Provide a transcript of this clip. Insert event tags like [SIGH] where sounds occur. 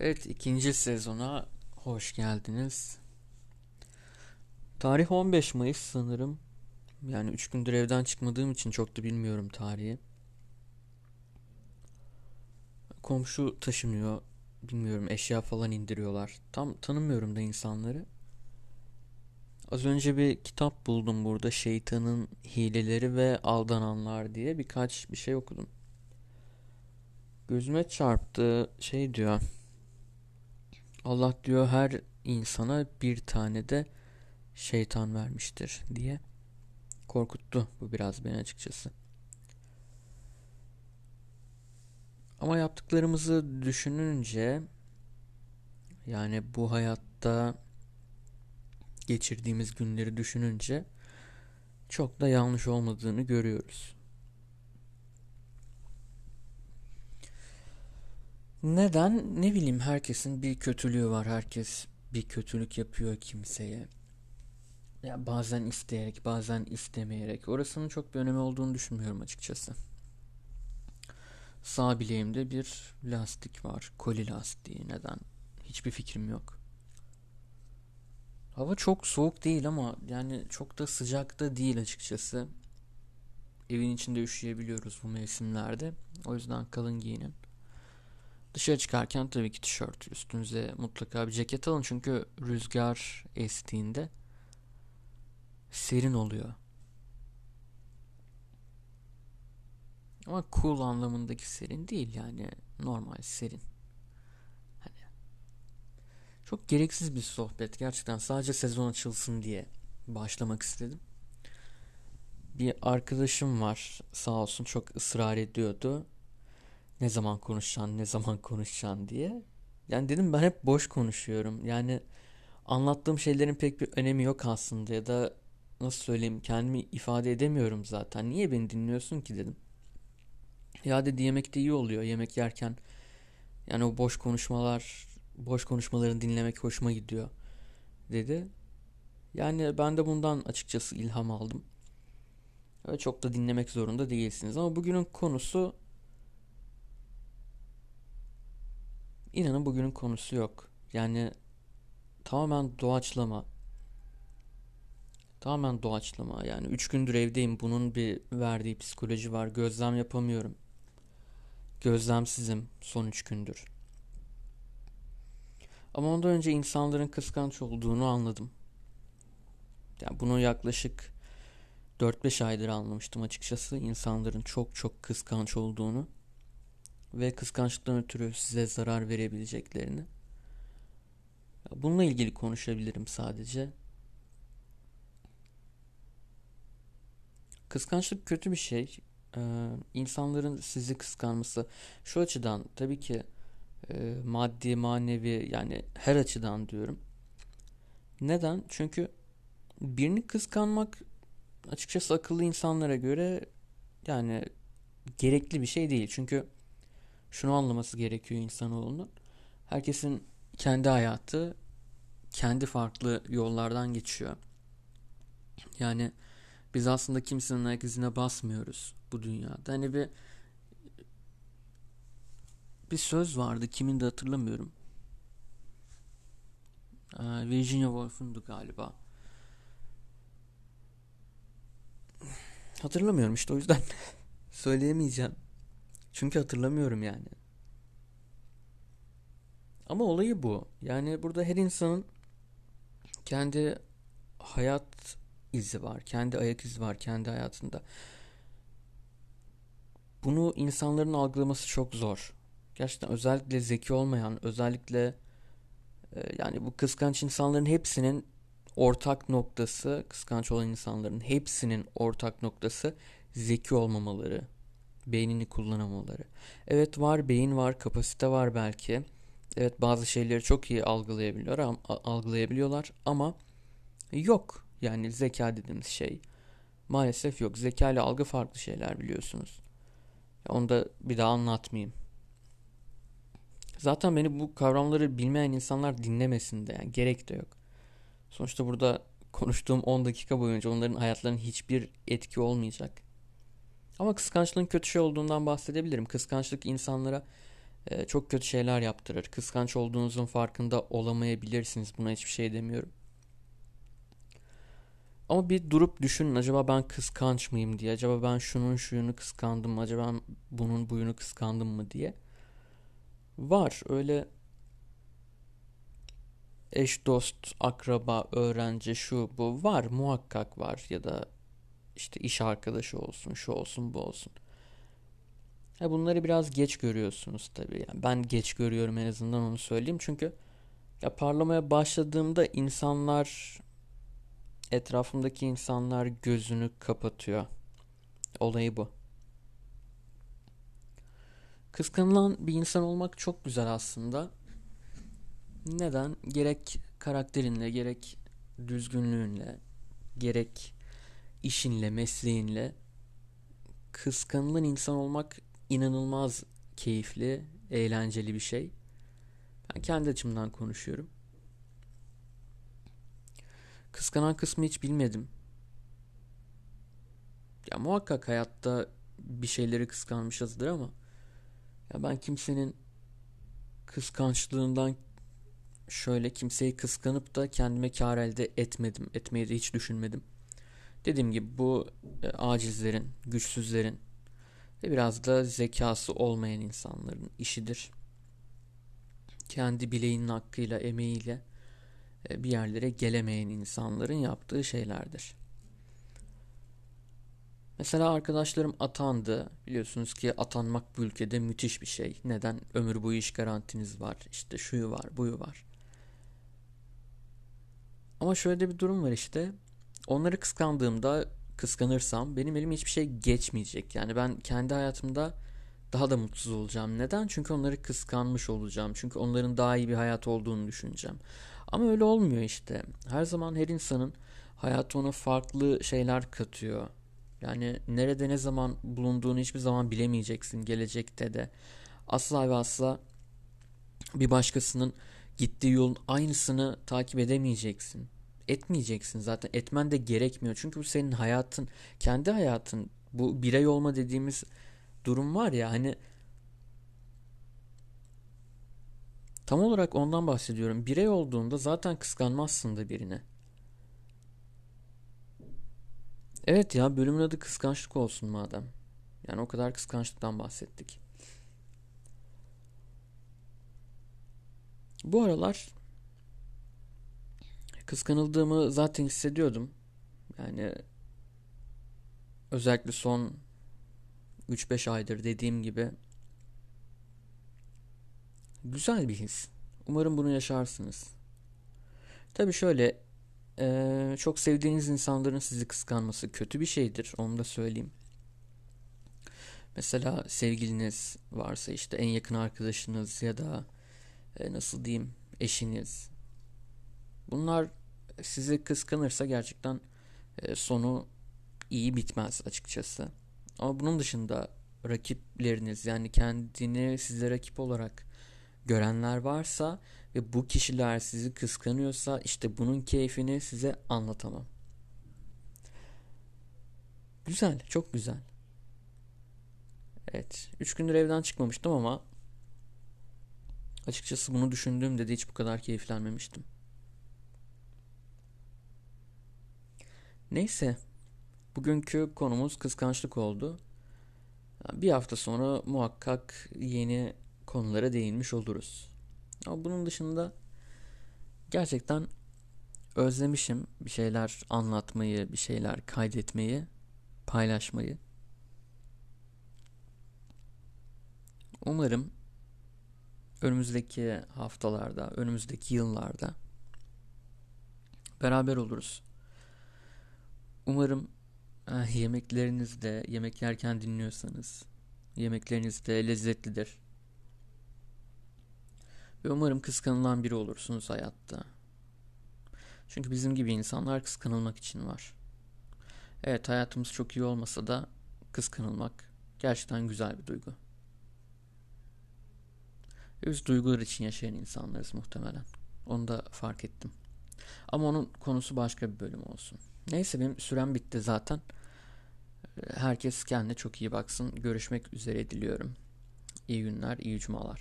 Evet ikinci sezona hoş geldiniz. Tarih 15 Mayıs sanırım. Yani 3 gündür evden çıkmadığım için çok da bilmiyorum tarihi. Komşu taşınıyor. Bilmiyorum eşya falan indiriyorlar. Tam tanımıyorum da insanları. Az önce bir kitap buldum burada. Şeytanın hileleri ve aldananlar diye birkaç bir şey okudum. Gözüme çarptı şey diyor. Allah diyor her insana bir tane de şeytan vermiştir diye korkuttu bu biraz beni açıkçası. Ama yaptıklarımızı düşününce yani bu hayatta geçirdiğimiz günleri düşününce çok da yanlış olmadığını görüyoruz. Neden? Ne bileyim herkesin bir kötülüğü var. Herkes bir kötülük yapıyor kimseye. Ya bazen isteyerek, bazen istemeyerek. Orasının çok bir önemi olduğunu düşünmüyorum açıkçası. Sağ bileğimde bir lastik var. Koli lastiği. Neden? Hiçbir fikrim yok. Hava çok soğuk değil ama yani çok da sıcak da değil açıkçası. Evin içinde üşüyebiliyoruz bu mevsimlerde. O yüzden kalın giyinin. Dışarı çıkarken tabii ki tişört. Üstünüze mutlaka bir ceket alın çünkü rüzgar estiğinde serin oluyor. Ama cool anlamındaki serin değil yani normal serin. Hani çok gereksiz bir sohbet gerçekten sadece sezon açılsın diye başlamak istedim. Bir arkadaşım var sağ olsun çok ısrar ediyordu ne zaman konuşacaksın, ne zaman konuşacaksın diye. Yani dedim ben hep boş konuşuyorum. Yani anlattığım şeylerin pek bir önemi yok aslında ya da nasıl söyleyeyim kendimi ifade edemiyorum zaten. Niye beni dinliyorsun ki dedim. Ya dedi yemek de iyi oluyor. Yemek yerken yani o boş konuşmalar, boş konuşmaların dinlemek hoşuma gidiyor dedi. Yani ben de bundan açıkçası ilham aldım. Öyle çok da dinlemek zorunda değilsiniz. Ama bugünün konusu İnanın bugünün konusu yok. Yani tamamen doğaçlama. Tamamen doğaçlama. Yani üç gündür evdeyim. Bunun bir verdiği psikoloji var. Gözlem yapamıyorum. Gözlemsizim son üç gündür. Ama ondan önce insanların kıskanç olduğunu anladım. Yani bunu yaklaşık 4-5 aydır anlamıştım açıkçası. İnsanların çok çok kıskanç olduğunu ve kıskançlıktan ötürü size zarar verebileceklerini. Bununla ilgili konuşabilirim sadece. Kıskançlık kötü bir şey. Ee, insanların sizi kıskanması şu açıdan tabii ki e, maddi manevi yani her açıdan diyorum. Neden? Çünkü birini kıskanmak açıkçası akıllı insanlara göre yani gerekli bir şey değil. Çünkü şunu anlaması gerekiyor insanoğlunun. Herkesin kendi hayatı kendi farklı yollardan geçiyor. Yani biz aslında kimsenin ayak izine basmıyoruz bu dünyada. Hani bir bir söz vardı kimin de hatırlamıyorum. Ee, Virginia Woolf'undu galiba. Hatırlamıyorum işte o yüzden [LAUGHS] söyleyemeyeceğim. Çünkü hatırlamıyorum yani. Ama olayı bu. Yani burada her insanın kendi hayat izi var. Kendi ayak izi var kendi hayatında. Bunu insanların algılaması çok zor. Gerçekten özellikle zeki olmayan, özellikle e, yani bu kıskanç insanların hepsinin ortak noktası, kıskanç olan insanların hepsinin ortak noktası zeki olmamaları beynini kullanamaları. Evet var beyin var kapasite var belki. Evet bazı şeyleri çok iyi algılayabiliyor, algılayabiliyorlar ama yok yani zeka dediğimiz şey maalesef yok. Zeka ile algı farklı şeyler biliyorsunuz. Onu da bir daha anlatmayayım. Zaten beni bu kavramları bilmeyen insanlar dinlemesin de yani gerek de yok. Sonuçta burada konuştuğum 10 dakika boyunca onların hayatlarının hiçbir etki olmayacak. Ama kıskançlığın kötü şey olduğundan bahsedebilirim. Kıskançlık insanlara e, çok kötü şeyler yaptırır. Kıskanç olduğunuzun farkında olamayabilirsiniz. Buna hiçbir şey demiyorum. Ama bir durup düşünün acaba ben kıskanç mıyım diye. Acaba ben şunun şuyunu kıskandım mı? Acaba ben bunun buyunu kıskandım mı diye. Var öyle eş dost, akraba, öğrenci şu bu var muhakkak var ya da işte iş arkadaşı olsun, şu olsun, bu olsun. Ha bunları biraz geç görüyorsunuz tabii. Yani ben geç görüyorum en azından onu söyleyeyim. Çünkü ya parlamaya başladığımda insanlar etrafımdaki insanlar gözünü kapatıyor. Olayı bu. Kıskanılan bir insan olmak çok güzel aslında. Neden? Gerek karakterinle, gerek düzgünlüğünle, gerek işinle, mesleğinle kıskanılan insan olmak inanılmaz keyifli, eğlenceli bir şey. Ben kendi açımdan konuşuyorum. Kıskanan kısmı hiç bilmedim. Ya muhakkak hayatta bir şeyleri kıskanmışızdır ama ya ben kimsenin kıskançlığından şöyle kimseyi kıskanıp da kendime kar elde etmedim. Etmeyi de hiç düşünmedim. Dediğim gibi bu e, acizlerin, güçsüzlerin ve biraz da zekası olmayan insanların işidir. Kendi bileğinin hakkıyla, emeğiyle e, bir yerlere gelemeyen insanların yaptığı şeylerdir. Mesela arkadaşlarım atandı. Biliyorsunuz ki atanmak bu ülkede müthiş bir şey. Neden? Ömür boyu iş garantiniz var. İşte şuyu var, buyu var. Ama şöyle de bir durum var işte. Onları kıskandığımda, kıskanırsam benim elime hiçbir şey geçmeyecek. Yani ben kendi hayatımda daha da mutsuz olacağım. Neden? Çünkü onları kıskanmış olacağım. Çünkü onların daha iyi bir hayat olduğunu düşüneceğim. Ama öyle olmuyor işte. Her zaman her insanın hayatı ona farklı şeyler katıyor. Yani nerede ne zaman bulunduğunu hiçbir zaman bilemeyeceksin gelecekte de. Asla ve asla bir başkasının gittiği yolun aynısını takip edemeyeceksin. Etmeyeceksin zaten. Etmen de gerekmiyor. Çünkü bu senin hayatın, kendi hayatın. Bu birey olma dediğimiz durum var ya hani tam olarak ondan bahsediyorum. Birey olduğunda zaten kıskanmazsın da birine. Evet ya bölümün adı kıskançlık olsun madem. Yani o kadar kıskançlıktan bahsettik. Bu aralar kıskanıldığımı zaten hissediyordum. Yani özellikle son 3-5 aydır dediğim gibi güzel bir his. Umarım bunu yaşarsınız. Tabii şöyle ee, çok sevdiğiniz insanların sizi kıskanması kötü bir şeydir. Onu da söyleyeyim. Mesela sevgiliniz varsa işte en yakın arkadaşınız ya da e, nasıl diyeyim eşiniz. Bunlar sizi kıskanırsa gerçekten e, sonu iyi bitmez açıkçası. Ama bunun dışında rakipleriniz yani kendini size rakip olarak görenler varsa ve bu kişiler sizi kıskanıyorsa işte bunun keyfini size anlatamam. Güzel, çok güzel. Evet, 3 gündür evden çıkmamıştım ama açıkçası bunu düşündüğümde de hiç bu kadar keyiflenmemiştim. Neyse, bugünkü konumuz kıskançlık oldu. Bir hafta sonra muhakkak yeni konulara değinmiş oluruz. Ama bunun dışında gerçekten özlemişim bir şeyler anlatmayı, bir şeyler kaydetmeyi, paylaşmayı. Umarım önümüzdeki haftalarda, önümüzdeki yıllarda beraber oluruz. Umarım eh, yemeklerinizde, yemek yerken dinliyorsanız yemekleriniz de lezzetlidir. Ve umarım kıskanılan biri olursunuz hayatta. Çünkü bizim gibi insanlar kıskanılmak için var. Evet hayatımız çok iyi olmasa da kıskanılmak gerçekten güzel bir duygu. Biz duygular için yaşayan insanlarız muhtemelen. Onu da fark ettim. Ama onun konusu başka bir bölüm olsun. Neyse benim sürem bitti zaten. Herkes kendine çok iyi baksın. Görüşmek üzere diliyorum. İyi günler, iyi cumalar.